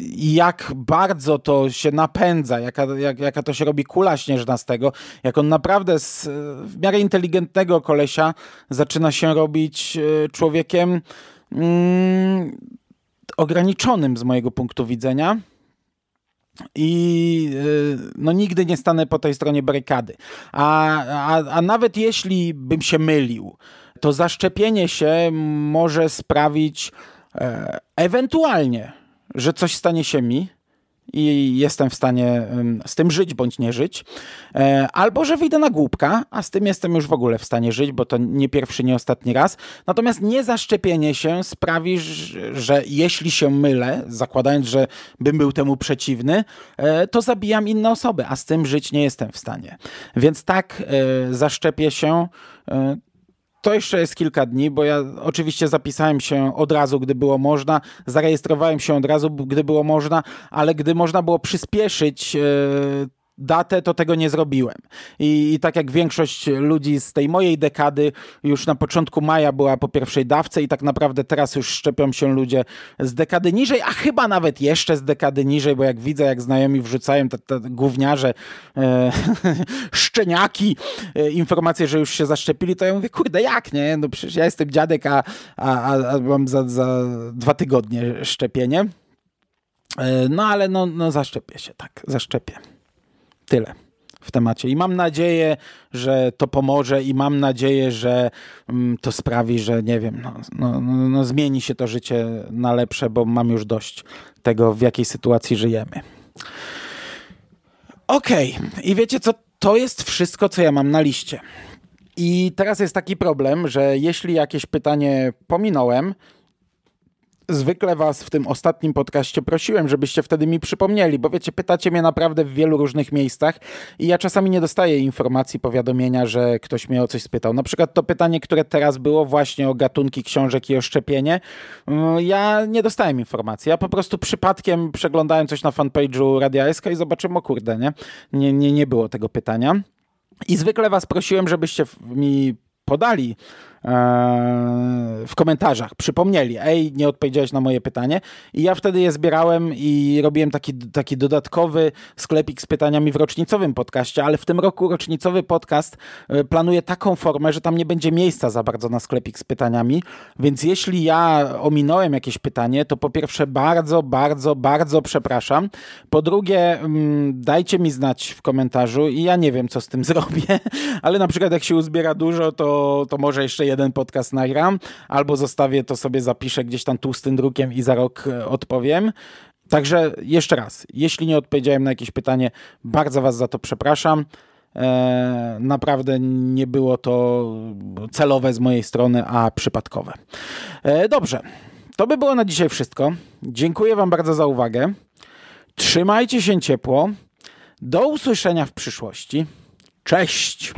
i jak bardzo to się napędza, jaka, jak, jaka to się robi kula śnieżna z tego, jak on naprawdę z w miarę inteligentnego kolesia zaczyna się robić e, człowiekiem mm, ograniczonym z mojego punktu widzenia i y, no, nigdy nie stanę po tej stronie barykady. A, a, a nawet jeśli bym się mylił, to zaszczepienie się może sprawić e, ewentualnie, że coś stanie się mi, i jestem w stanie z tym żyć bądź nie żyć, e, albo że wyjdę na głupka, a z tym jestem już w ogóle w stanie żyć, bo to nie pierwszy, nie ostatni raz. Natomiast niezaszczepienie się sprawi, że jeśli się mylę, zakładając, że bym był temu przeciwny, e, to zabijam inne osoby, a z tym żyć nie jestem w stanie. Więc tak e, zaszczepię się to jeszcze jest kilka dni, bo ja oczywiście zapisałem się od razu, gdy było można, zarejestrowałem się od razu, gdy było można, ale gdy można było przyspieszyć e, datę, to tego nie zrobiłem. I, I, tak jak większość ludzi z tej mojej dekady, już na początku maja była po pierwszej dawce i tak naprawdę teraz już szczepią się ludzie z dekady niżej, a chyba nawet jeszcze z dekady niżej, bo jak widzę, jak znajomi wrzucają te, te gówniarze, e, szczeniaki, e, informacje, że już się zaszczepili, to ja mówię, kurde, jak, nie? No przecież ja jestem dziadek, a, a, a mam za, za dwa tygodnie szczepienie. E, no ale no, no zaszczepię się, tak, zaszczepię. Tyle w temacie. I mam nadzieję, że to pomoże i mam nadzieję, że mm, to sprawi, że nie wiem, no, no, no, no, zmieni się to życie na lepsze, bo mam już dość tego, w jakiej sytuacji żyjemy. Okej, okay. i wiecie co? To jest wszystko, co ja mam na liście. I teraz jest taki problem, że jeśli jakieś pytanie pominąłem, zwykle was w tym ostatnim podcaście prosiłem, żebyście wtedy mi przypomnieli, bo wiecie, pytacie mnie naprawdę w wielu różnych miejscach i ja czasami nie dostaję informacji, powiadomienia, że ktoś mnie o coś spytał. Na przykład to pytanie, które teraz było właśnie o gatunki książek i o szczepienie, mm, ja nie dostałem informacji. Ja po prostu przypadkiem przeglądałem coś na fanpage'u Radia SK i zobaczyłem, o kurde, nie? Nie, nie, nie było tego pytania. I zwykle was prosiłem, żebyście mi podali w komentarzach. Przypomnieli, ej, nie odpowiedziałeś na moje pytanie. I ja wtedy je zbierałem i robiłem taki, taki dodatkowy sklepik z pytaniami w rocznicowym podcaście, ale w tym roku rocznicowy podcast e, planuje taką formę, że tam nie będzie miejsca za bardzo na sklepik z pytaniami, więc jeśli ja ominąłem jakieś pytanie, to po pierwsze bardzo, bardzo, bardzo przepraszam. Po drugie, mm, dajcie mi znać w komentarzu i ja nie wiem, co z tym zrobię, ale na przykład jak się uzbiera dużo, to, to może jeszcze jeden podcast nagram, albo zostawię to sobie, zapiszę gdzieś tam tłustym drukiem i za rok e, odpowiem. Także jeszcze raz, jeśli nie odpowiedziałem na jakieś pytanie, bardzo Was za to przepraszam. E, naprawdę nie było to celowe z mojej strony, a przypadkowe. E, dobrze, to by było na dzisiaj wszystko. Dziękuję Wam bardzo za uwagę. Trzymajcie się ciepło. Do usłyszenia w przyszłości. Cześć!